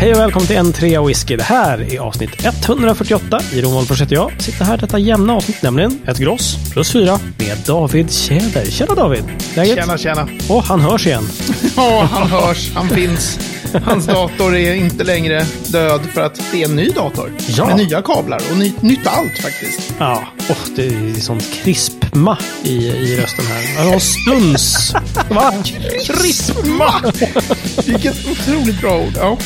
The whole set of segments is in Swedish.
Hej och välkommen till en trea whisky. Det här är avsnitt 148 i Ronvoll jag. Sitter här detta jämna avsnitt, nämligen ett gross plus fyra med David Tjäder. Tjena David! Läget? Tjena, tjena. Och han hörs igen. Ja, han hörs. Han finns. Hans dator är inte längre död för att det är en ny dator. Ja. Med nya kablar och ny, nytt allt faktiskt. Ja, oh, det är sånt krispma i, i rösten här. Han har stuns. Va? Krispma! Vilket otroligt bra ord. Ja.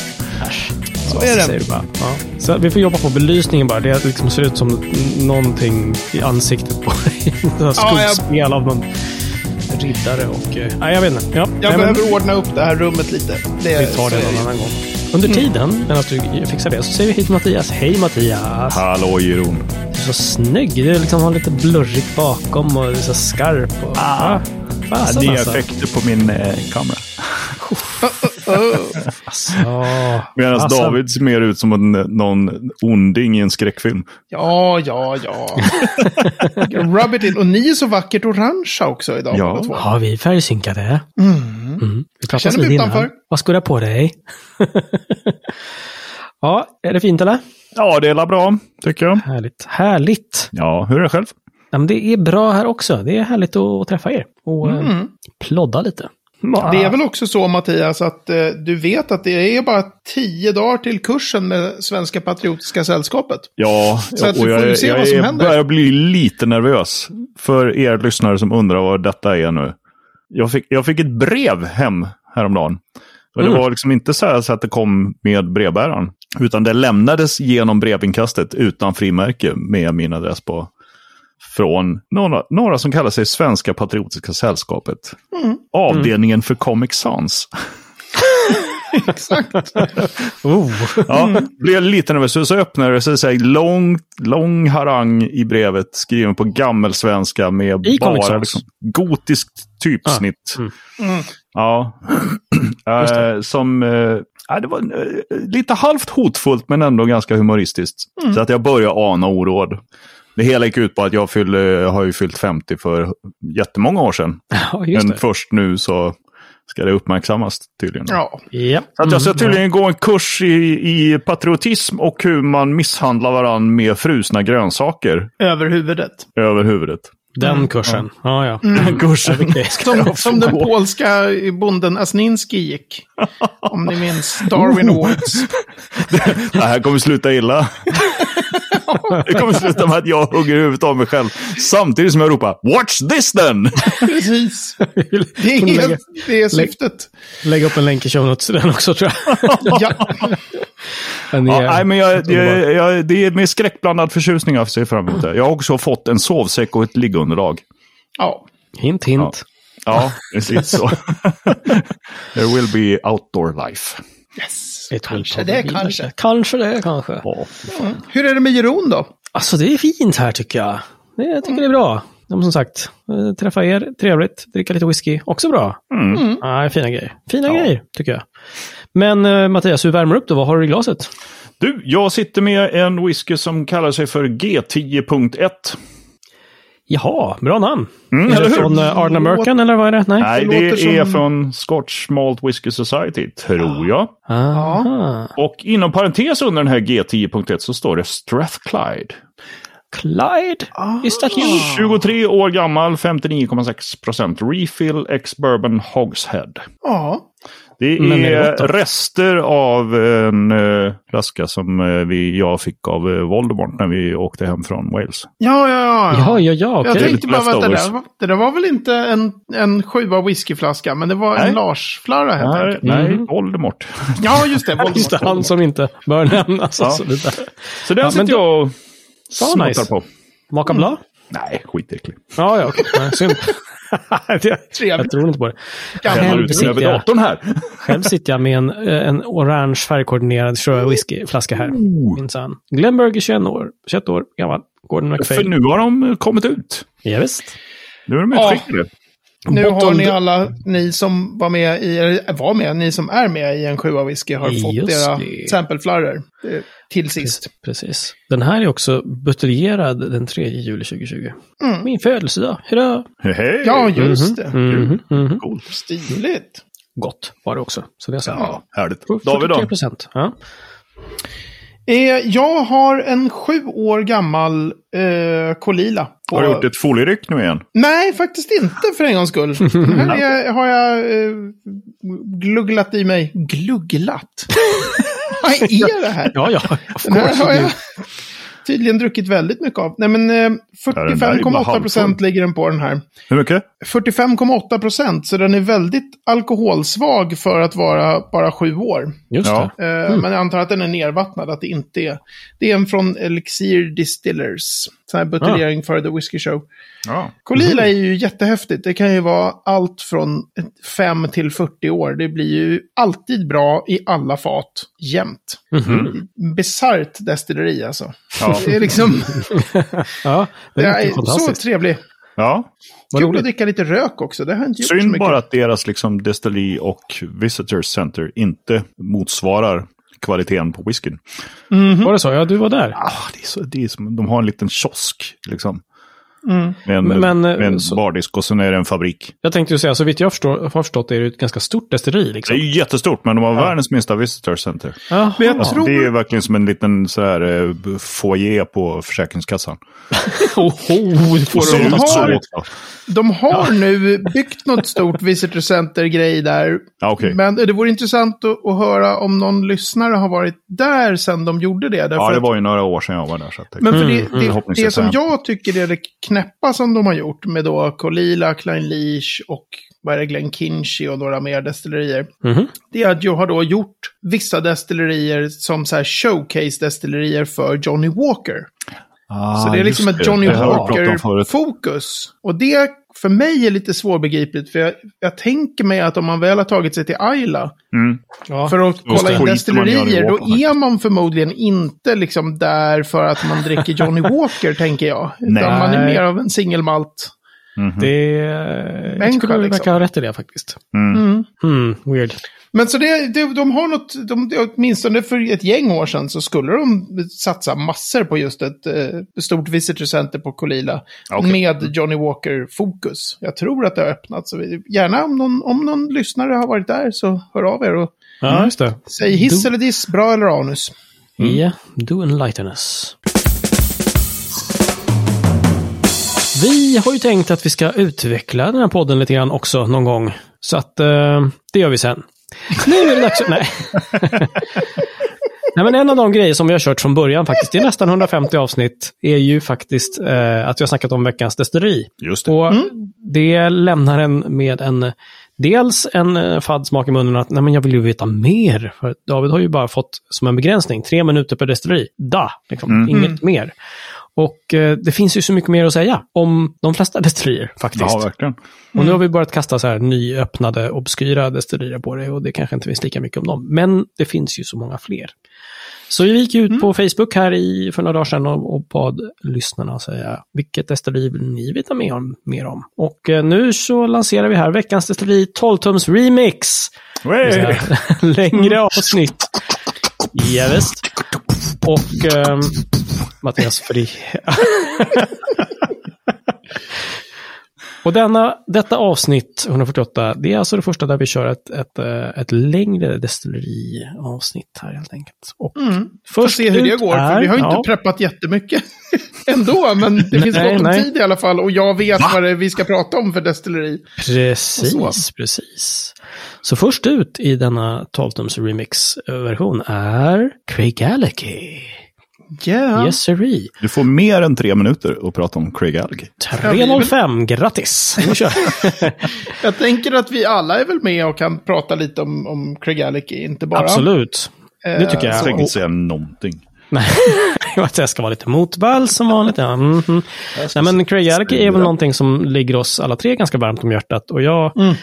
Så är det. Bara. Ja. Så vi får jobba på belysningen bara. Det liksom ser ut som någonting i ansiktet på dig. Skuggspel ja, jag... av någon riddare och... Eh, nej, jag vet inte. Ja, jag nej, behöver men... ordna upp det här rummet lite. Det, vi tar det någon annan gång. Under mm. tiden, medan du fixar det, så säger vi hit Mattias. Hej Mattias! Hallå Jeroen! Du är så snygg. Du liksom har lite blurrigt bakom och är så skarp. Och, ah. Fasen, ja, det är alltså. effekter på min eh, kamera. alltså, Medan alltså. David ser mer ut som en, någon onding i en skräckfilm. Ja, ja, ja. Rub it in. Och ni är så vackert orangea också idag. Ja, ja vi är färgsynkade. Mm. Mm. Vi Känner mig utanför. Vad ska du på dig? ja, är det fint eller? Ja, det är bra, tycker jag. Härligt. Härligt. Ja, hur är det själv? Ja, men det är bra här också. Det är härligt att träffa er och eh, mm. plodda lite. Det är väl också så Mattias att eh, du vet att det är bara tio dagar till kursen med Svenska Patriotiska Sällskapet. Ja, så att och jag, får se jag, vad som jag händer. börjar bli lite nervös för er lyssnare som undrar vad detta är nu. Jag fick, jag fick ett brev hem häromdagen. Och mm. Det var liksom inte så, så att det kom med brevbäraren. Utan det lämnades genom brevinkastet utan frimärke med min adress på från några, några som kallar sig Svenska Patriotiska Sällskapet. Mm. Avdelningen mm. för Comic Sans. Exakt. oh. ja, blev lite nervös. Så öppnade det sig så lång, lång harang i brevet skriven på gammelsvenska med I bara liksom, gotiskt typsnitt. Ah. Mm. Mm. Ja, uh, som uh, det var uh, lite halvt hotfullt men ändå ganska humoristiskt. Mm. Så att jag började ana oråd. Det hela gick ut på att jag fyllde, har ju fyllt 50 för jättemånga år sedan. Ja, Men först nu så ska det uppmärksammas tydligen. Ja. Ja. Så att jag ska mm. tydligen gå en kurs i, i patriotism och hur man misshandlar varandra med frusna grönsaker. Över huvudet. Över huvudet. Den mm. kursen. Ja, ja. Mm. Den kursen. Som, som den polska bonden Asninski gick. Om ni minns Darwin Awards. det, det här kommer sluta illa. Det kommer sluta med att jag hugger huvudet av mig själv. Samtidigt som jag ropar Watch this then! Precis. Det är, helt, det är syftet. Lägg upp en länk i show notes till den också tror jag. ja. Men ja, nej, men jag, jag, jag, det är med skräckblandad förtjusning jag ser fram emot det. Jag har också fått en sovsäck och ett liggunderlag. Ja. Hint, hint. Ja, ja precis så. There will be outdoor life. Yes. Kanske det, kanske. Kanske det, kanske. Ja, mm. Hur är det med Jeroen då? Alltså det är fint här tycker jag. Det, jag tycker mm. det är bra. som sagt, eh, träffa er, trevligt, dricka lite whisky, också bra. Mm. Ja, fina grejer. Fina ja. grejer, tycker jag. Men uh, Mattias, hur värmer du upp då? Vad har du i glaset? Du, jag sitter med en whisky som kallar sig för G10.1. Jaha, bra namn. Mm, är det från uh, Ardna Mercan eller vad är det? Nej, Nej det, det är som... från Scotch Malt Whisky Society, tror jag. Aha. Och inom parentes under den här G10.1 så står det Strathclyde. Clyde? Ah. Is that you? 23 år gammal, 59,6 procent refill, ex-bourbon Hogshead. Ja. Det är rester av en uh, flaska som uh, vi, jag fick av uh, Voldemort när vi åkte hem från Wales. Ja, ja, ja. ja, ja, ja okay. Jag tänkte bara, vänta, det där, det där var väl inte en, en sjua whiskyflaska, men det var nej. en Lars-flarra helt nej, enkelt. Nej, mm. Voldemort. Ja, just det. Voldemort. just det, han som inte bör nämnas. Ja. Så, så den ja, sitter jag och snottar nice. på. Maka? Mm. Nej, skitäcklig. Ja, ja, okej. Okay. Synd. jag tror inte på det. Själv sitter, jag, datorn här. själv sitter jag med en, eh, en orange färgkoordinerad whiskyflaska här. Oh. Minsann. Glenberg är 21 år, 21 år gammal. Gordon McFail. För nu har de kommit ut. Ja, visst. Nu är de utskickade. Ja. Nu har ni alla, ni som var med i, var med, ni som är med i en sjua whisky har fått era sampleflarror till sist. Precis. Den här är också buteljerad den 3 juli 2020. Mm. Min födelsedag, hurra! Hej! Ja, just det. Mm -hmm. Mm -hmm. Cool. Stiligt. gott var det också. Så det är så här, ja, härligt. David då? procent. Ja. Eh, jag har en sju år gammal eh, Kolila. På... Har du gjort ett folieryck nu igen? Nej, faktiskt inte för en gångs skull. här är, har jag eh, glugglat i mig. Glugglat? Vad är det här? ja, ja. Den här har jag tydligen druckit väldigt mycket av. Nej, men eh, 45,8 procent ligger den på den här. Hur mycket? 45,8 procent, så den är väldigt alkoholsvag för att vara bara sju år. Just ja. det. Eh, mm. Men jag antar att den är nervattnad, att det inte är. Det är en från Elixir Distillers. Sån här buteljering ja. för The Whiskey Show. Ja. Kolila är ju jättehäftigt. Det kan ju vara allt från 5 till 40 år. Det blir ju alltid bra i alla fat, jämt. Mm. Bisarrt destilleri alltså. Ja. Det är liksom... ja, det är, det är så trevlig. Ja. Kul att dricka lite rök också. Det har inte gjort Synd så mycket. bara att deras liksom, destilleri och Visitors Center inte motsvarar kvaliteten på whiskyn. Mm -hmm. Var det så? Ja, du var där. Ah, det är så, det är som, de har en liten kiosk liksom. Mm. Med en, men, med en så, bardisk och sen är det en fabrik. Jag tänkte ju säga, så vitt jag förstår, har förstått är det ett ganska stort destilleri. Liksom. Det är jättestort, men de har ja. världens minsta visitor center. Men jag alltså, tror... Det är verkligen som en liten så här, eh, foyer på Försäkringskassan. oh, oh, får de, har, de har ja. nu byggt något stort visitor center-grej där. Ja, okay. Men det vore intressant att, att, höra om någon lyssnare har varit där sedan de gjorde det. Ja, det var ju några år sedan jag var där. Så men för mm, det, det, mm. det som jag tycker är det knäppa som de har gjort med då Kolila, Klein Leash och vad är det, Glen Kinchy och några mer destillerier. Mm. Det är att jag har då gjort vissa destillerier som så här showcase-destillerier för Johnny Walker. Ah, så det är liksom ett Johnny Walker-fokus. Och det för mig är lite svårbegripligt. För jag, jag, tänker mig att om man väl har tagit sig till Ayla mm. för att kolla in destillerier, då är man förmodligen inte liksom där för att man dricker Johnny Walker, tänker jag. Utan Nej. man är mer av en singelmalt. Mm -hmm. Det... Jag tycker du liksom. verkar ha rätt i det faktiskt. Mm. Mm. Hmm, weird. Men så det, det, de har något, de, åtminstone för ett gäng år sedan så skulle de satsa massor på just ett eh, stort visitor center på Kolila. Okay. Med Johnny Walker-fokus. Jag tror att det har öppnat. Så gärna om någon, om någon lyssnare har varit där så hör av er och ja, just det. säg hiss do... eller diss, bra eller anus. Ja, mm. yeah, do enlighten us. Vi har ju tänkt att vi ska utveckla den här podden lite grann också någon gång. Så att eh, det gör vi sen. Nu är det dags Nej. Nej, men en av de grejer som vi har kört från början faktiskt, i nästan 150 avsnitt, är ju faktiskt eh, att vi har snackat om veckans destilleri. Just det. Och mm. det lämnar en med en, dels en eh, fadd smak i munnen att nej, men jag vill ju veta mer. För David har ju bara fått som en begränsning, tre minuter per destilleri. Da, liksom, mm. inget mm. mer. Och eh, det finns ju så mycket mer att säga om de flesta destillerier faktiskt. Ja, verkligen. Mm. Och nu har vi börjat kasta så här nyöppnade, obskyra destillerier på det och det kanske inte finns lika mycket om dem. Men det finns ju så många fler. Så vi gick ut mm. på Facebook här i, för några dagar sedan och, och bad lyssnarna säga vilket destilleri vill ni veta mer om? Mer om? Och eh, nu så lanserar vi här veckans destilleri 12-tums remix. Längre avsnitt. Ja, visst. Och eh, Mattias Fri. Och denna, detta avsnitt, 148, det är alltså det första där vi kör ett, ett, eh, ett längre destilleriavsnitt här helt enkelt. Och mm. först se hur det går, är, för vi har ju inte ja. preppat jättemycket ändå, men det finns gott om tid i alla fall och jag vet Va? vad det är vi ska prata om för destilleri. Precis, precis. Så först ut i denna 12-tums remix-version är Craig Gallagher. Yeah. Yes, sirree. Du får mer än tre minuter att prata om Craig Alge. 3.05, grattis! jag tänker att vi alla är väl med och kan prata lite om, om Craig Alge, inte bara... Absolut, det tycker jag. Jag tänker inte säga någonting. Nej, att jag ska vara lite motball som vanligt. Ja. Mm -hmm. Nej, men Craig Alge är väl någonting som ligger oss alla tre ganska varmt om hjärtat. Och jag mm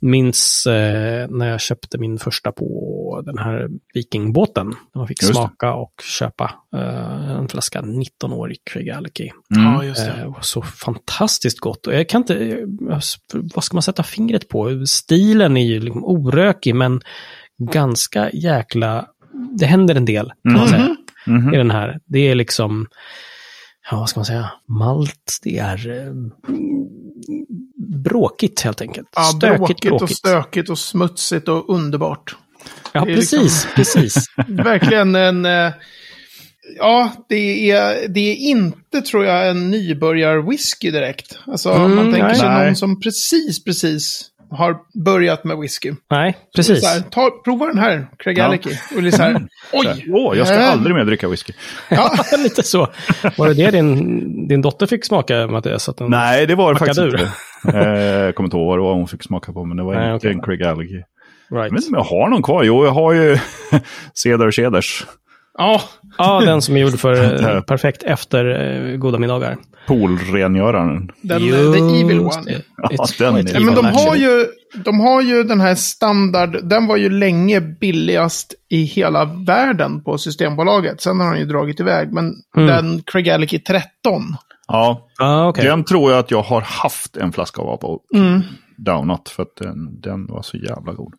minns eh, när jag köpte min första på den här vikingbåten. Man fick just smaka och köpa eh, en flaska 19-årig Craig Alki. Mm. Ja, just det. Eh, så fantastiskt gott. Och jag kan inte, eh, vad ska man sätta fingret på? Stilen är ju liksom orökig, men ganska jäkla, det händer en del, kan mm. man säga, mm. i den här. Det är liksom, ja vad ska man säga, malt, det är bråkigt helt enkelt. Ja, Stökigt, bråkigt, bråkigt och stökigt och smutsigt och underbart. Ja, precis, liksom, precis. verkligen en... Eh, ja, det är, det är inte, tror jag, en nybörjar-whisky direkt. Alltså, mm, man tänker sig någon som precis, precis har börjat med whisky. Nej, precis. Här, ta, prova den här, Craig Alicky. Och det är så här, oj! Åh, jag ska äh. aldrig mer dricka whisky. Ja, lite så. Var det det din, din dotter fick smaka, Mattias? Att Nej, det var det faktiskt ur. inte. Eh, jag kommer inte ihåg vad hon fick smaka på, men det var Nej, inte okay. en Craig Alicky. Right. Jag vet inte om jag har någon kvar. Jo, jag har ju Cedar Cedars. Ja, ja, den som är gjord för eh, perfekt efter eh, goda middagar. Poolrengöraren. Den, Just the evil one. Ja, den är men de har, ju, de har ju den här standard, den var ju länge billigast i hela världen på Systembolaget. Sen har den ju dragit iväg, men mm. den Craig Alicky 13. Ja, ah, okay. den tror jag att jag har haft en flaska av på mm. Downut, för att den, den var så jävla god.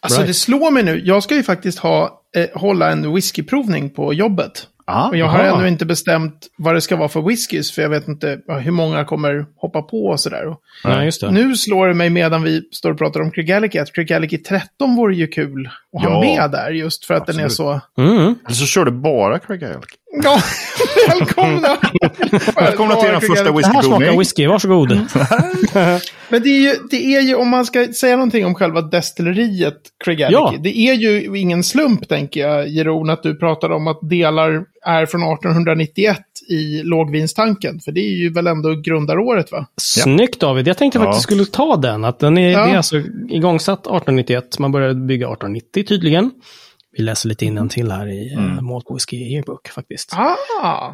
Alltså right. det slår mig nu, jag ska ju faktiskt ha, eh, hålla en whiskyprovning på jobbet. Ah, och jag har aha. ännu inte bestämt vad det ska vara för whiskys, för jag vet inte hur många kommer hoppa på och sådär. Ja, just det. Nu slår det mig medan vi står och pratar om Krigaliki att Krigaliki 13 vore ju kul att ja. ha med där, just för att Absolut. den är så... Mm. Eller så kör du bara Krigaliki. Ja, välkomna! välkomna till den första whiskyprovning. Det här smakar whisky, varsågod. Men det är, ju, det är ju, om man ska säga någonting om själva destilleriet Craig ja. det är ju ingen slump, tänker jag, Jeroen, att du pratar om att delar är från 1891 i lågvinstanken. För det är ju väl ändå grundaråret, va? Snyggt David, jag tänkte ja. faktiskt skulle ta den. Att den är, ja. det är alltså igångsatt 1891, man började bygga 1890 tydligen. Vi läser lite till här i eh, mm. Malt Whiskey Yearbook faktiskt. Ah,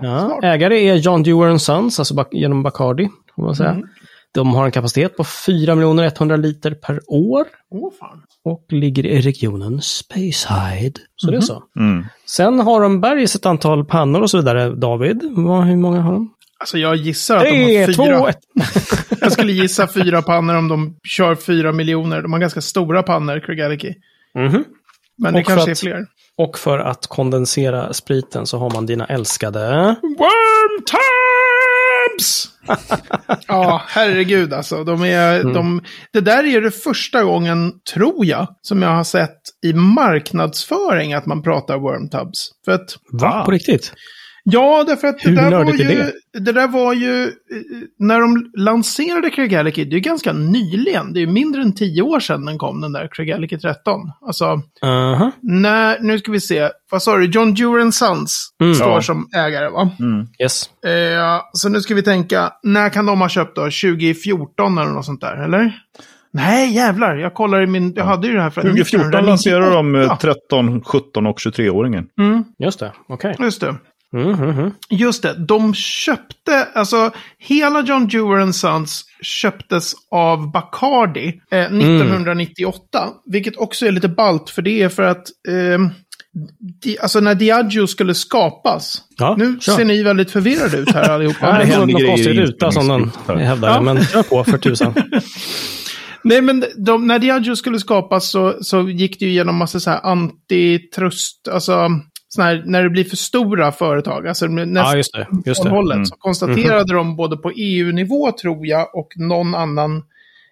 ja, ägare är John Dewar Sons, alltså genom Bacardi. Får man säga. Mm. De har en kapacitet på 4 100 liter per år. Oh, fan. Och ligger i regionen Spacehide. Så mm -hmm. det är så. Mm. Sen har de bergis ett antal pannor och så vidare. David, hur många har de? Alltså jag gissar att de har fyra. Två, jag skulle gissa fyra pannor om de kör fyra miljoner. De har ganska stora pannor, Craig. Mm -hmm. Men det kanske är fler. Och för att kondensera spriten så har man dina älskade... Wormtabs! ja, herregud alltså. De är, mm. de, det där är det första gången, tror jag, som jag har sett i marknadsföring att man pratar wormtubs. För att, Va? På riktigt? Ja, därför att det där, var ju, det? det? där var ju, eh, när de lanserade Craig Alicky, det är ganska nyligen, det är mindre än tio år sedan den kom, den där Craig Alicky 13. Alltså, uh -huh. när, nu ska vi se, vad sa du, John Dure Sons mm. står ja. som ägare va? Mm. Yes. Eh, så nu ska vi tänka, när kan de ha köpt då? 2014 eller något sånt där, eller? Nej, jävlar. Jag kollar i min... Jag hade ju det här för... 2014 lanserade de 13, 17 och 23-åringen. Mm. Just det, okej. Okay. Just det. Mm, mm, mm. Just det, de köpte, alltså hela John Dewar Sons köptes av Bacardi eh, 1998. Mm. Vilket också är lite balt, för det är för att eh, di, alltså när Diageo skulle skapas. Ja, nu kör. ser ni väldigt förvirrade ut här allihopa. det är någon konstig ruta som de hävdar, ja. men kör på för tusan. Nej, men de, när Diageo skulle skapas så, så gick det ju igenom massa så här antitrust, alltså här, när det blir för stora företag, alltså nästan ja, just det, just det. Hållet, mm. så konstaterade mm. de både på EU-nivå tror jag och någon annan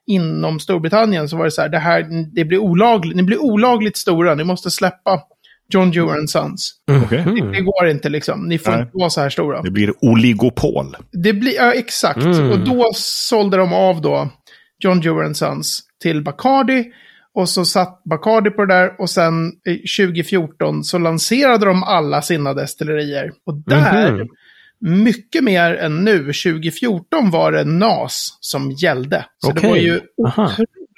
inom Storbritannien så var det så här, det här, det blir olagligt, ni blir olagligt stora, ni måste släppa John Dewar Sons. Mm. Okay. Det, det, går inte liksom, ni får Nej. inte vara så här stora. Det blir oligopol. Det blir, ja exakt, mm. och då sålde de av då John Dewar Sons till Bacardi. Och så satt Bacardi på det där och sen 2014 så lanserade de alla sina destillerier. Och där, mm -hmm. mycket mer än nu, 2014 var det NAS som gällde. Så okay. det var ju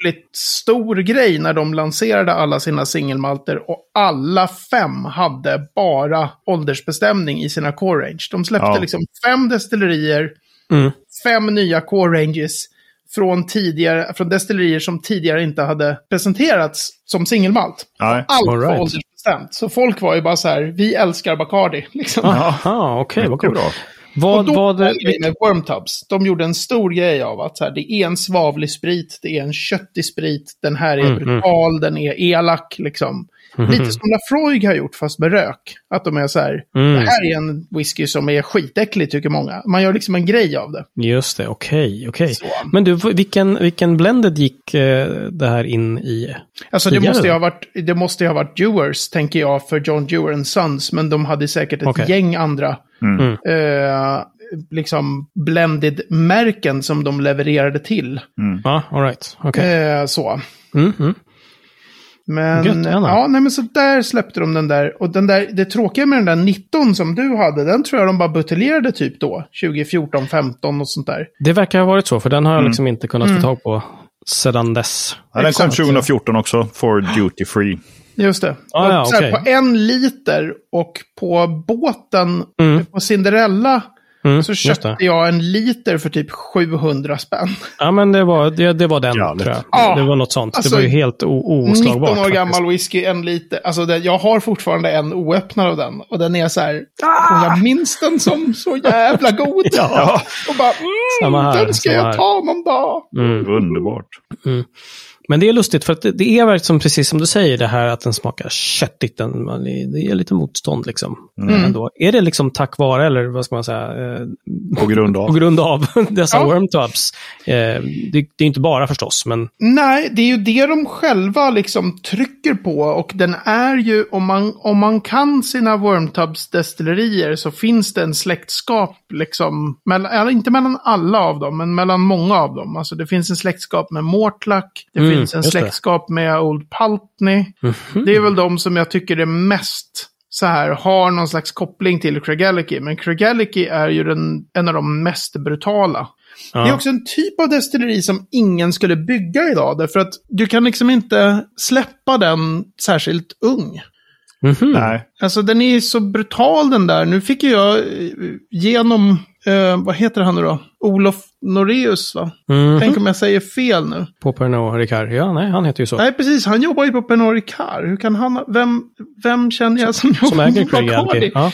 otroligt stor grej när de lanserade alla sina singelmalter och alla fem hade bara åldersbestämning i sina core range. De släppte ja. liksom fem destillerier, mm. fem nya core ranges från, tidigare, från destillerier som tidigare inte hade presenterats som singelmalt. Allt right. var åldersbestämt. Så folk var ju bara så här, vi älskar Bacardi. Liksom. Aha, okej, okay, vad coolt. Vad, och då vad, med Wormtubs, de gjorde en stor grej av att så här, det är en svavlig sprit, det är en köttig sprit, den här är mm, mm. brutal, mm. den är elak liksom. Mm. Lite som Lafroig har gjort fast med rök. Att de är så här, mm. det här är en whisky som är skitäcklig tycker många. Man gör liksom en grej av det. Just det, okej, okay, okej. Okay. Men du, vilken, vilken blended gick eh, det här in i? Alltså det måste, ju ha varit, det måste ju ha varit Dewars, tänker jag, för John Dewar Sons. Men de hade säkert ett okay. gäng andra. Mm. Eh, liksom blended-märken som de levererade till. Mm. Ja, all right. Okay. Eh, så. Mm, mm. Men, Gött, ja, nej, men så där släppte de den där. Och den där, det tråkiga med den där 19 som du hade, den tror jag de bara buteljerade typ då. 2014, 15 och sånt där. Det verkar ha varit så, för den har jag mm. liksom inte kunnat mm. få tag på sedan dess. Ja, den kom 2014 också, for duty free. Just det. Ah, ja, okay. På en liter och på båten, mm. på Cinderella, Mm, så köpte jag en liter för typ 700 spänn. Ja, men det var, det, det var den, Jävligt. tror jag. Ja, det var något sånt. Alltså, det var ju helt oslagbart. 19 år gammal whisky, en liter. Alltså, det, jag har fortfarande en oöppnad av den. Och den är så här, ah! jag minns den som så jävla god. ja. Och bara, mm, den ska jag ta någon dag. Mm. Underbart. Mm. Men det är lustigt för att det, är verkligen precis som du säger det här att den smakar köttigt. Den, det är lite motstånd liksom. Mm. Ändå. Är det liksom tack vare, eller vad ska man säga? Eh, på grund av. på grund av dessa ja. wormtubs. Eh, det, det, är inte bara förstås, men... Nej, det är ju det de själva liksom trycker på. Och den är ju, om man, om man kan sina wormtubs destillerier så finns det en släktskap, liksom, mellan, inte mellan alla av dem, men mellan många av dem. Alltså det finns en släktskap med Mortlack, det mm finns en släktskap det. med Old Pultney. Mm -hmm. Det är väl de som jag tycker är mest så här, har någon slags koppling till Craigellachie. Men Craigellachie är ju den, en av de mest brutala. Ja. Det är också en typ av destilleri som ingen skulle bygga idag. Därför att du kan liksom inte släppa den särskilt ung. Mm -hmm. Nej. Alltså den är så brutal den där. Nu fick jag eh, genom, eh, vad heter han nu då? Olof Noreus va? Mm -hmm. Tänk om jag säger fel nu. På Pernod Ricard. Ja, nej, han heter ju så. Nej, precis. Han jobbar ju på Pernod Ricard. Hur kan han, vem, vem känner jag som, som jobbar på Craig ja.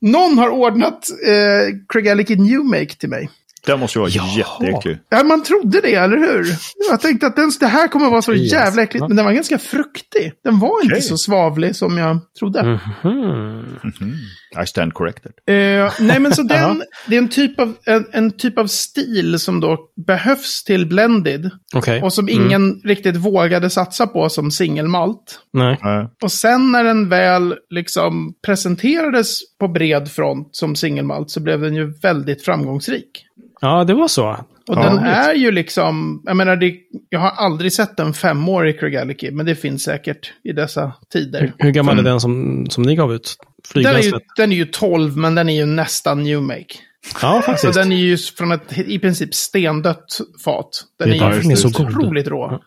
Någon har ordnat eh, Craig Alec New Make till mig. Den måste ju vara jätteäcklig. Ja, man trodde det, eller hur? Jag tänkte att den, det här kommer vara så yes. jävla äckligt, men den var ganska fruktig. Den var okay. inte så svavlig som jag trodde. Mm -hmm. Mm -hmm. I stand corrected. Uh, nej, men så den, det är en typ, av, en, en, typ av stil som då behövs till blended. Okay. Och som ingen mm. riktigt vågade satsa på som singelmalt. Nej. Och sen när den väl liksom presenterades på bred front som singelmalt så blev den ju väldigt framgångsrik. Ja, det var så. Och ja, den är ju liksom, jag menar, det, jag har aldrig sett en femårig Craigellachie, men det finns säkert i dessa tider. Hur, hur gammal mm. är den som, som ni gav ut? Den är, ju, den är ju 12, men den är ju nästan new make. Ja, faktiskt. Så den är ju från ett i princip stendött fat. Den det är, är ju så otroligt rå.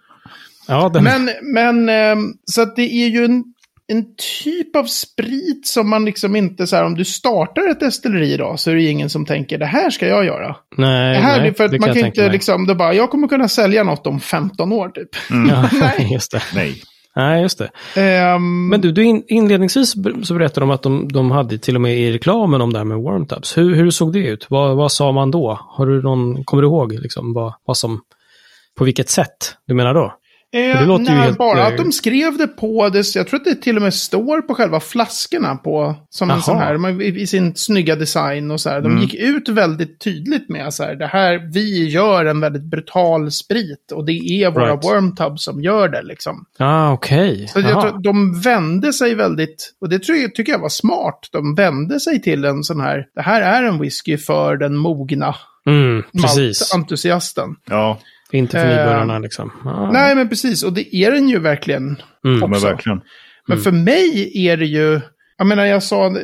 Ja, den... Men, men ehm, så att det är ju en en typ av sprit som man liksom inte så här, om du startar ett destilleri idag så är det ingen som tänker det här ska jag göra. Nej, det här nej, för att man kan, kan inte liksom, det bara, jag kommer kunna sälja något om 15 år typ. Mm. Ja, nej. just det. Nej. Nej, just det. Um, Men du, du in, inledningsvis så berättade de att de, de hade till och med i reklamen om det här med wormtubs. Hur, hur såg det ut? Vad, vad sa man då? Har du någon, kommer du ihåg liksom, vad, vad som, på vilket sätt du menar då? Eh, det låter nej, ju helt... bara att de skrev det på, det, jag tror att det till och med står på själva flaskorna på, som Aha. en sån här, i, i, sin snygga design och så här. De mm. gick ut väldigt tydligt med så här, det här, vi gör en väldigt brutal sprit och det är våra right. wormtubs som gör det liksom. Ah, okej. Okay. Så jag tror, de vände sig väldigt, och det tror jag, tycker jag var smart, de vände sig till en sån här, det här är en whisky för den mogna mm, entusiasten. Ja. Inte för nybörjarna eh, liksom. Ah. Nej, men precis. Och det är den ju verkligen mm. också. Men, verkligen. men mm. för mig är det ju... Jag menar, jag sa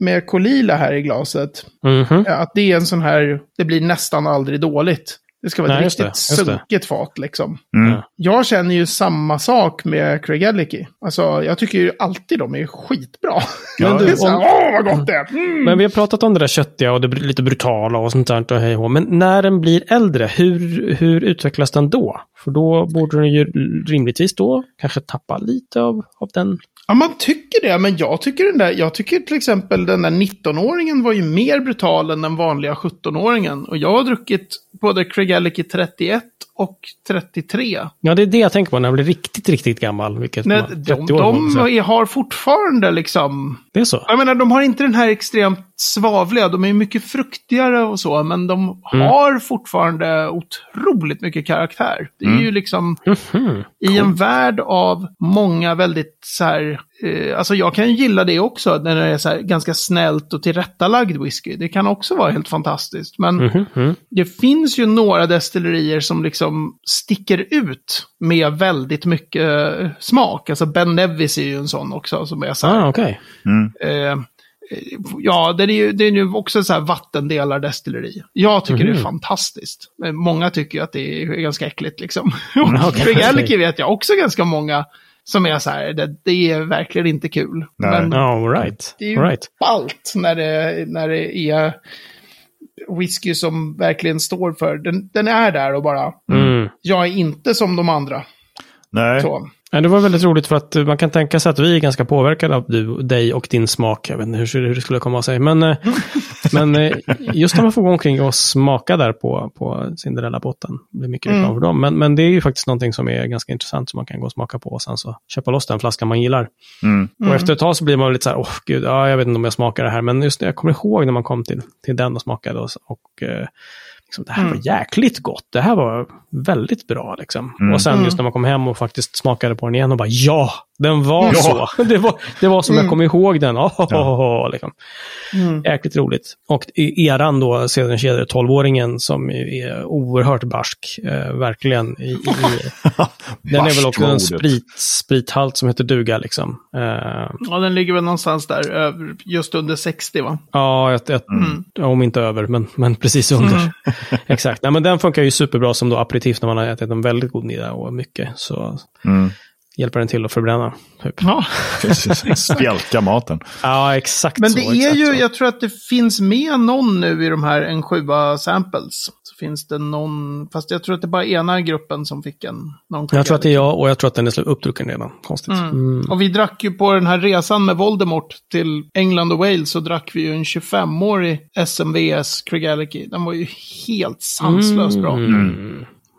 med Kolila här i glaset. Mm -hmm. Att det är en sån här... Det blir nästan aldrig dåligt. Det ska vara Nej, ett riktigt det, sunkigt fat liksom. Mm. Jag känner ju samma sak med Craig Ellicky. Alltså, jag tycker ju alltid de är skitbra. Men du, om... Åh, vad gott det är! Mm. Men vi har pratat om det där köttiga och det lite brutala och sånt där. Och hej och. Men när den blir äldre, hur, hur utvecklas den då? För då borde den ju rimligtvis då kanske tappa lite av, av den Ja, man tycker det, men jag tycker, den där, jag tycker till exempel den där 19-åringen var ju mer brutal än den vanliga 17-åringen. Och jag har druckit både Craig Alec 31 och 33. Ja, det är det jag tänker på när jag blir riktigt, riktigt gammal. Vilket Nej, de, de har fortfarande liksom... Det är så? Jag menar, de har inte den här extremt svavliga. De är mycket fruktigare och så, men de mm. har fortfarande otroligt mycket karaktär. Det är mm. ju liksom mm -hmm. I en värld av många väldigt så här, eh, alltså jag kan ju gilla det också när det är så här ganska snällt och tillrättalagd whisky. Det kan också vara helt fantastiskt. Men -hmm. det finns ju några destillerier som liksom sticker ut med väldigt mycket smak. Alltså Ben Nevis är ju en sån också som är så här. Ah, okay. Mm. Eh, Ja, det är ju, det är ju också så här vattendelardestilleri. Jag tycker mm. det är mhm. fantastiskt. Många tycker att det är ganska äckligt liksom. Och okay, okay. vet jag också ganska många som är så här, det, det är verkligen inte kul. Nej. Men oh, right. det är ju right. ballt när det, när det är whisky som verkligen står för, den, den är där och bara, mm. jag är inte som de andra. Nej. Så. Ja, det var väldigt roligt för att man kan tänka sig att vi är ganska påverkade av du, dig och din smak. Jag vet inte hur, hur det skulle komma sig. Men, eh, men eh, just när man får gå omkring och smaka där på, på Cinderella-botten. Det blir mycket reklam mm. för dem. Men, men det är ju faktiskt någonting som är ganska intressant som man kan gå och smaka på och sen så köpa loss den flaskan man gillar. Mm. Och efter ett tag så blir man lite så här, åh oh, gud, ja, jag vet inte om jag smakar det här. Men just det, jag kommer ihåg när man kom till, till den och smakade och, och eh, Liksom, det här mm. var jäkligt gott. Det här var väldigt bra. Liksom. Mm. Och sen just mm. när man kom hem och faktiskt smakade på den igen och bara ja, den var ja. så. Det var, det var som mm. jag kom ihåg den. Oh, oh, oh, liksom. mm. Jäkligt roligt. Och eran då, sedan kedjade 12-åringen som är oerhört barsk. Eh, verkligen. I, i, den är väl också en sprit, sprithalt som heter duga liksom. Eh, ja, den ligger väl någonstans där, just under 60 va? Ja, ett, ett, mm. om inte över, men, men precis under. Mm. Exakt. Nej, men den funkar ju superbra som då aperitif när man har ätit en väldigt god middag och mycket. Så mm hjälper den till att förbränna. Typ. Ja, Spjälka maten. Ja, exakt Men det så, är ju, så. jag tror att det finns med någon nu i de här en 7 samples. Så finns det någon, fast jag tror att det bara är ena gruppen som fick en. Någon jag tror att det är jag och jag tror att den är uppdrucken redan. Konstigt. Mm. Mm. Och vi drack ju på den här resan med Voldemort till England och Wales så drack vi ju en 25-årig SMVS Craig Den var ju helt sanslöst bra.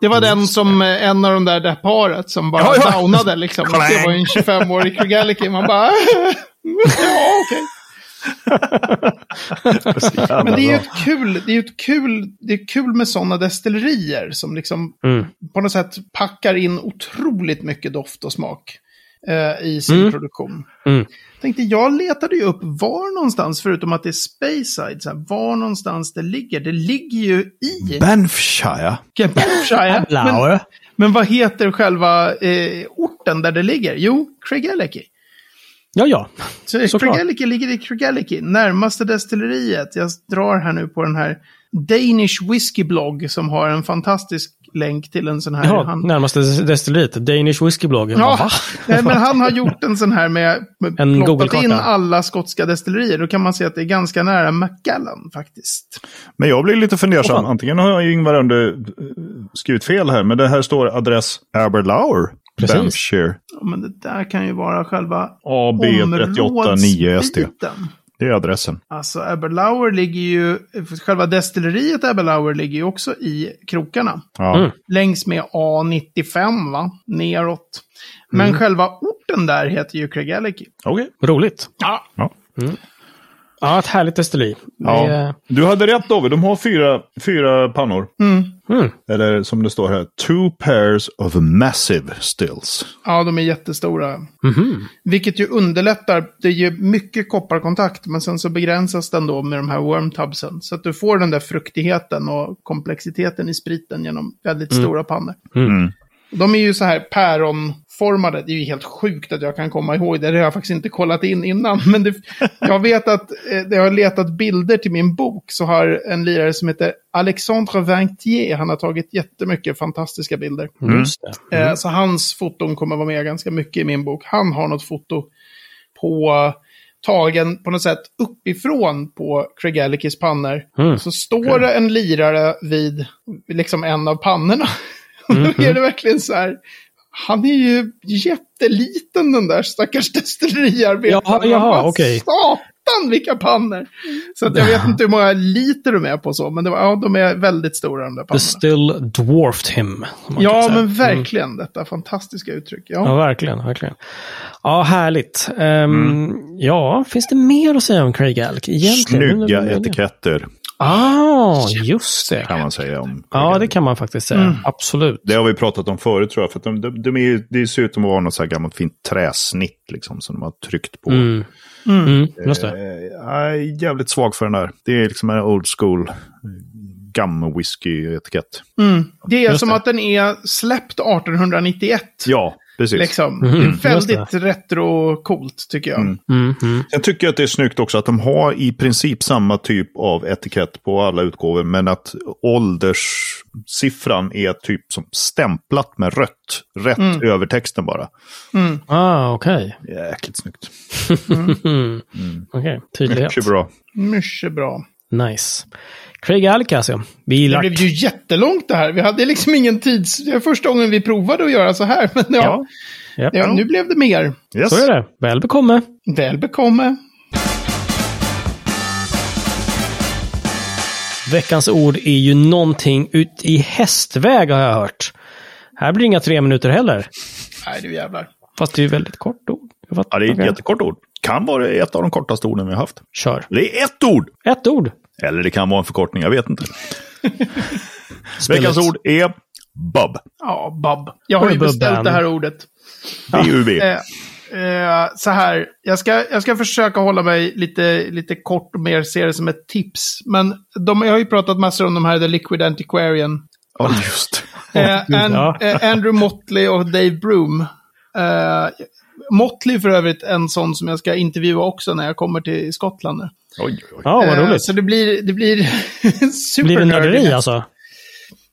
Mm. Det var den som eh, en av de där, det paret som bara ja, ja. downade liksom. Det var ju en 25-årig Krigaliki. Man bara, ja okej. Men det är ju ett kul, det är ett kul, det är kul med sådana destillerier som liksom mm. på något sätt packar in otroligt mycket doft och smak eh, i sin mm. produktion. Mm. Tänkte, jag letade ju upp var någonstans, förutom att det är Speyside, så här, var någonstans det ligger. Det ligger ju i... Banffshire. Banffshire. men, men vad heter själva eh, orten där det ligger? Jo, Craigellachie. Ja, ja. Så Craigellachie ligger i Craigellachie, närmaste destilleriet. Jag drar här nu på den här Danish Whiskey Blog som har en fantastisk länk till en sån här. Ja, han... närmaste destilleriet, Danish Whiskey Blog. Ja, nej, men han har gjort en sån här med, med en plottat in alla skotska destillerier. Då kan man se att det är ganska nära Macallan faktiskt. Men jag blir lite fundersam. Antingen har jag Ingvar under eh, skrivit fel här, men det här står adress Aberlour. Precis. Ja, men det där kan ju vara själva AB 389 SD. Det är adressen. Alltså Eberlauer ligger ju, själva destilleriet Eberlauer ligger ju också i krokarna. Ja. Mm. Längs med A95 va, neråt. Men mm. själva orten där heter ju Craig Okej. Okay. Roligt. Ja. ja. Mm. Ja, ett härligt destilleri. Ja. Är... Du hade rätt David, de har fyra, fyra pannor. Mm. Mm. Eller som det står här, two pairs of massive stills. Ja, de är jättestora. Mm -hmm. Vilket ju underlättar, det ger mycket kopparkontakt, men sen så begränsas den då med de här wormtubsen. Så att du får den där fruktigheten och komplexiteten i spriten genom väldigt mm. stora pannor. De är ju så här päronformade. Det är ju helt sjukt att jag kan komma ihåg det. Det har jag faktiskt inte kollat in innan. Men det, jag vet att eh, jag har letat bilder till min bok. Så har en lirare som heter Alexandre Vintier. Han har tagit jättemycket fantastiska bilder. Mm. Mm. Så hans foton kommer vara med ganska mycket i min bok. Han har något foto på tagen på något sätt uppifrån på Craig pannor. Mm. Så står det en lirare vid liksom en av pannorna. Mm -hmm. Då är det verkligen så här, han är ju jätteliten den där stackars destilleriarbetaren. Jaha, jaha okej. Okay satan vilka pannor! Så att jag vet inte hur många liter de är på så, men det var, ja, de är väldigt stora de där pannorna. The still dwarfed him. Ja, men verkligen mm. detta fantastiska uttryck. Ja. ja, verkligen, verkligen. Ja, härligt. Um, mm. Ja, finns det mer att säga om Craig Alk egentligen? Snygga etiketter. Ah, just det. Kan man säga om. Ja, det kan man faktiskt säga. Mm. Absolut. Det har vi pratat om förut tror jag. För de, de, de är, det ser ut att vara något så här gammalt fint träsnitt liksom, som de har tryckt på. Mm. Mm, mm just det. Jag är jävligt svag för den där. Det är liksom en old school gum whisky etikett mm. Det är just som det. att den är släppt 1891. Ja, Precis. Liksom. Mm, det är väldigt retro-coolt tycker jag. Mm. Mm, mm. Sen tycker jag att det är snyggt också att de har i princip samma typ av etikett på alla utgåvor. Men att ålderssiffran är typ som stämplat med rött. Rätt mm. över texten bara. Mm. Ah, okej. Okay. Jäkligt snyggt. mm. Okej, okay. tydlighet. Mycket bra. Mycket bra. Nice. Craig Alcasio. Vi det blev ju jättelångt det här. Vi hade liksom ingen tids... Det är första gången vi provade att göra så här. Men ja, ja. ja nu blev det mer. Yes. Så är det. Väl bekomme. Väl bekomme. Veckans ord är ju någonting ut i hästväg har jag hört. Här blir det inga tre minuter heller. Nej, du jävlar. Fast det är ju väldigt kort ord. Ja, det är ett jättekort ord. Kan vara ett av de kortaste orden vi har haft. Kör. Det är ett ord! Ett ord. Eller det kan vara en förkortning, jag vet inte. Veckans ord är bub. Ja, bub. Jag har ju beställt det här ordet. B-U-B. Eh, eh, så här, jag ska, jag ska försöka hålla mig lite, lite kort och mer se det som ett tips. Men de, jag har ju pratat massor om de här The Liquid Antiquarian. Ja, just eh, and, eh, Andrew Motley och Dave Broom. Eh, Motley för övrigt en sån som jag ska intervjua också när jag kommer till Skottland. Nu. Oj, oj. Ja, vad roligt. Så det blir, det blir super Blir det nörderi alltså?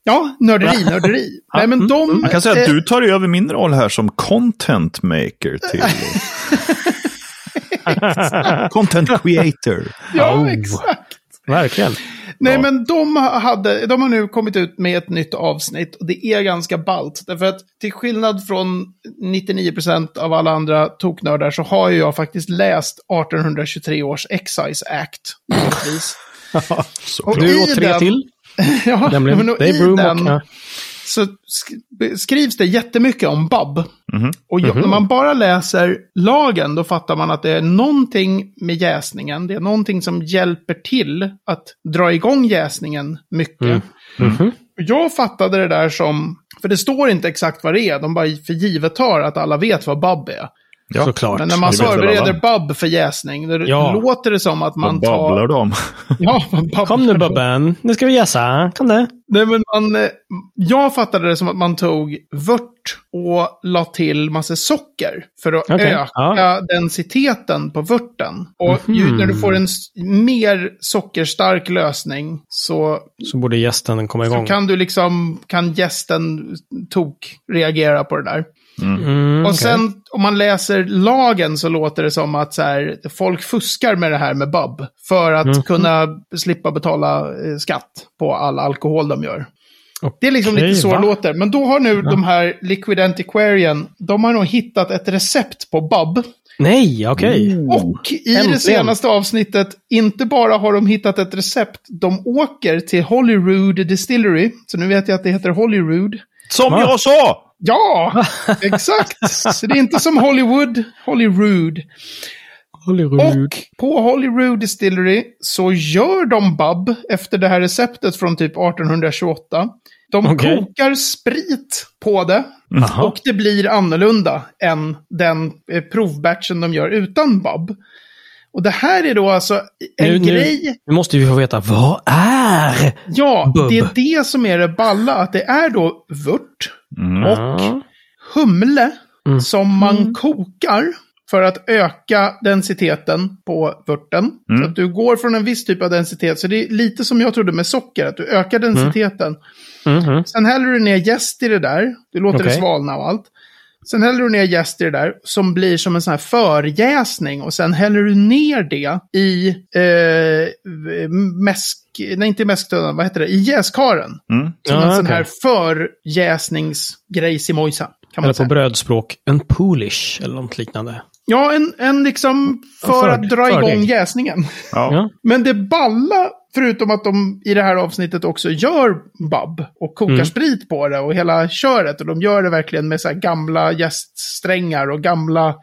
Ja, nörderi, nörderi. Nej, men de, Man kan säga att du tar över min roll här som content maker till... content creator. Ja, oh. exakt. Verkligen. Nej, ja. men de, hade, de har nu kommit ut med ett nytt avsnitt och det är ganska ballt. Därför att till skillnad från 99% av alla andra toknördar så har ju jag faktiskt läst 1823 års Excise Act. och du och tre den, till. ja, Nämligen men i den, och, så skrivs det jättemycket om BAB. Mm -hmm. Och mm -hmm. när man bara läser lagen då fattar man att det är någonting med jäsningen. Det är någonting som hjälper till att dra igång jäsningen mycket. Mm. -hmm. Jag fattade det där som, för det står inte exakt vad det är, de bara för givet tar att alla vet vad BAB är. Ja, Såklart. Men när man förbereder bub för jäsning, då ja. låter det som att man tar... Vad babblar de? ja, Kom nu Bubben, nu ska vi jäsa. Kom det. Nej, men man, eh, jag fattade det som att man tog vört och la till massa socker för att okay. öka ja. densiteten på vörten. Och mm -hmm. när du får en mer sockerstark lösning så... Så borde gästen komma igång. Så kan du liksom, kan gästen tok reagera på det där. Mm. Mm, och sen okay. om man läser lagen så låter det som att så här, folk fuskar med det här med bub. För att mm. kunna slippa betala eh, skatt på all alkohol de gör. Okay, det är liksom lite så det låter. Men då har nu ja. de här Liquid Antiquarian, de har nog hittat ett recept på bub. Nej, okej. Okay. Och i Äntligen. det senaste avsnittet, inte bara har de hittat ett recept, de åker till Holyrood Distillery. Så nu vet jag att det heter Holyrood. Som Va? jag sa! Ja, exakt. Så det är inte som Hollywood, Holyrood. Holyrood. Och på Holyrood Distillery så gör de bub efter det här receptet från typ 1828. De okay. kokar sprit på det. Aha. Och det blir annorlunda än den eh, provbatchen de gör utan bub. Och det här är då alltså en nu, grej... Nu, nu måste vi få veta, vad är Ja, bub? det är det som är det balla. Att det är då vört mm. och humle mm. som man mm. kokar för att öka densiteten på vörten. Mm. Så att du går från en viss typ av densitet. Så det är lite som jag trodde med socker, att du ökar densiteten. Mm. Mm-hmm. Sen häller du ner jäst i det där. Du låter okay. det svalna och allt. Sen häller du ner jäst i det där, som blir som en sån här förjäsning. Och sen häller du ner det i eh, mäsk, nej inte i mäsktunnan, vad heter det, i jäskaren. Mm. Som ja, en sån här förjäsningsgrej i mojsa. Eller på brödspråk, en poolish eller något liknande. Ja, en, en liksom för, för att dra för igång dig. jäsningen. Ja. Men det balla, förutom att de i det här avsnittet också gör bub och kokar mm. sprit på det och hela köret. Och de gör det verkligen med så gamla jäststrängar och gamla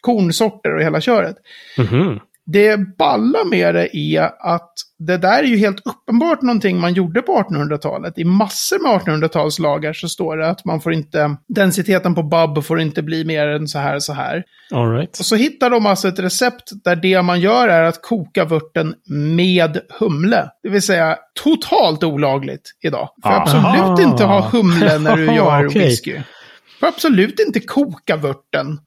kornsorter och hela köret. Mm. Det balla med det är att det där är ju helt uppenbart någonting man gjorde på 1800-talet. I massor med 1800-talslagar så står det att man får inte, densiteten på bub får inte bli mer än så här så här. All right. Och så hittar de alltså ett recept där det man gör är att koka vörten med humle. Det vill säga totalt olagligt idag. För ah. absolut inte ha humle när du gör okay. whisky. Får absolut inte koka vörten.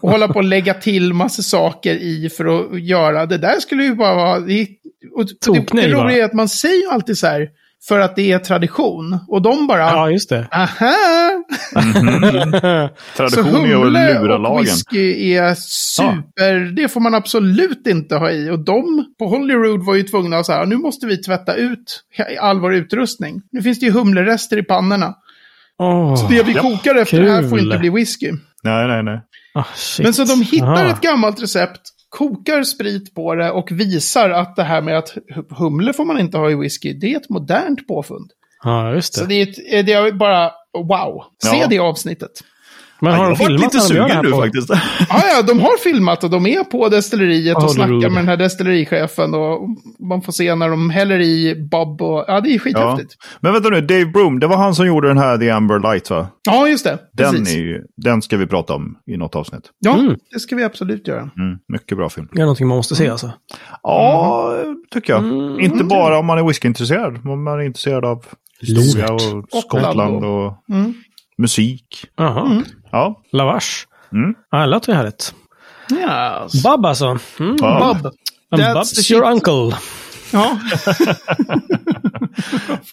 Och hålla på att lägga till massa saker i för att göra. Det där skulle ju bara vara... Det, och det, det roliga är att man säger alltid så här, för att det är tradition. Och de bara... Ja, just det. Aha! Mm. tradition är att lura lagen. och whisky är super... Ja. Det får man absolut inte ha i. Och de på Holyrood var ju tvungna att säga, nu måste vi tvätta ut all vår utrustning. Nu finns det ju humlerester i pannorna. Oh, så det vi ja, kokar efter kul. här får inte bli whisky. Nej, nej, nej. Oh, Men så de hittar Aha. ett gammalt recept, kokar sprit på det och visar att det här med att humle får man inte ha i whisky, det är ett modernt påfund. Ja, just det. Så det är, det är bara wow. Se ja. det avsnittet. Men har ja, de filmat lite sugen nu faktiskt. Ja, ja, de har filmat och de är på destilleriet och snackar med den här destillerichefen. Och man får se när de häller i Bob och... Ja, det är skithäftigt. Ja. Men vänta nu, Dave Broom, det var han som gjorde den här The Amber Light va? Ja, just det. Den, är, den ska vi prata om i något avsnitt. Ja, mm. det ska vi absolut göra. Mm, mycket bra film. Det är någonting man måste se alltså. Ja, tycker jag. Mm. Inte bara om man är whiskyintresserad. Om man är intresserad av historia och Skottland och... Mm musik. Jaha. Mm. Ja. Lavash. Mm. Ja, det låter ju härligt. Yes. Bob alltså. Mm. Ja. Bob. That's Bob's your uncle. Ja.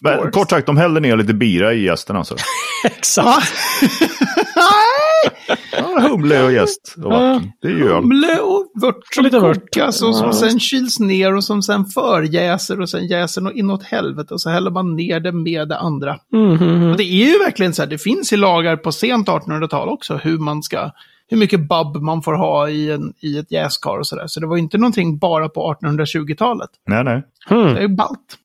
Men, kort sagt, de hällde ner lite bira i gästen alltså. Exakt. ja, humle och gäst och vatten. Det är ju Humle och vört som lite kokas och som sen kyls ner och som sen förjäser och sen jäser inåt helvete och så häller man ner det med det andra. Mm, mm, mm. Och det är ju verkligen så här, det finns i lagar på sent 1800-tal också hur man ska hur mycket bubb man får ha i, en, i ett jäskar och sådär. Så det var inte någonting bara på 1820-talet. Nej, nej. Hmm. Det är ballt.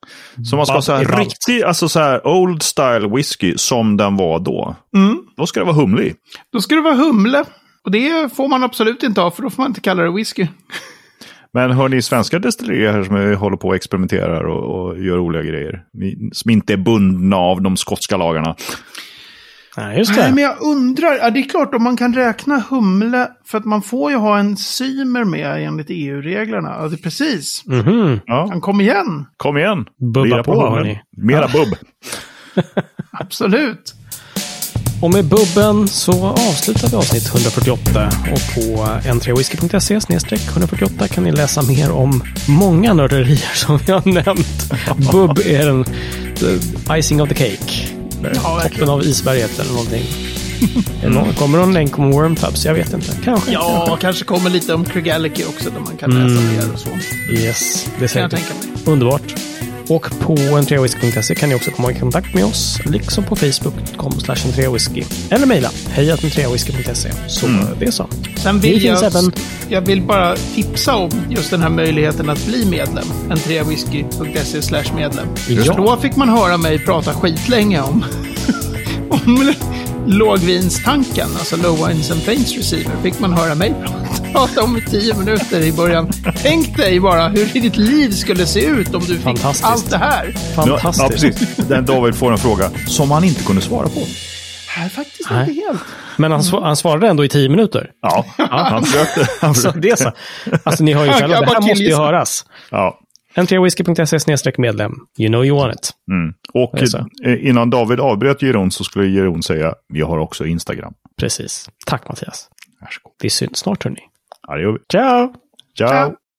Så man ska ha så här riktig, alltså så här old style whisky som den var då. Mm. Då ska det vara humle i. Då ska det vara humle. Och det får man absolut inte ha, för då får man inte kalla det whisky. Men hör ni svenska destillerier här som håller på och experimenterar och, och gör roliga grejer? Som inte är bundna av de skotska lagarna. Nej, just det. Nej, men jag undrar, ja, det är klart om man kan räkna humle, för att man får ju ha en symer med enligt EU-reglerna. Ja, det är precis. Mm -hmm. ja. kom igen. Kom igen. Bubba på, hörni. Mera bubb. Absolut. Och med bubben så avslutar vi avsnitt 148 och på n3whisky.se 148 kan ni läsa mer om många nörderier som vi har nämnt. Bubb är den icing of the cake ja, toppen av isberget eller någonting. Mm. Kommer någon länk om Wormtubs? Jag vet inte. Kanske. Ja, kanske, kanske kommer lite om Krigaliki också där man kan läsa mm. mer och så. Yes, det ser jag tänka mig. Underbart. Och på entreawhisky.se kan ni också komma i kontakt med oss, liksom på facebook.com entreawhisky. Eller mejla hejatentreawhisky.se. Så mm. det är så. Sen vill jag, även... jag vill bara tipsa om just den här möjligheten att bli medlem. entreawhisky.se slash medlem. Just ja. då fick man höra mig prata skitlänge om, om lågvinstanken, alltså low wines and faints receiver, fick man höra mig prata om i tio minuter i början. Tänk dig bara hur ditt liv skulle se ut om du fick allt det här. Fantastiskt. Ja, precis. Den David får en fråga som han inte kunde svara på. Nej, faktiskt Nej. inte helt. Men han, sv han svarade ändå i tio minuter. Ja, han försökte. Han försökte. det så. Alltså ni hör ju själva, det här måste ju höras. Ja. N3whisky.se medlem. You know you want it. Mm. Och eh, innan David avbröt Jeroen så skulle Jeroen säga vi har också Instagram. Precis. Tack Mattias. Varsågod. Vi syns snart hörni. Ja, det gör vi. Ciao! Ciao! Ciao.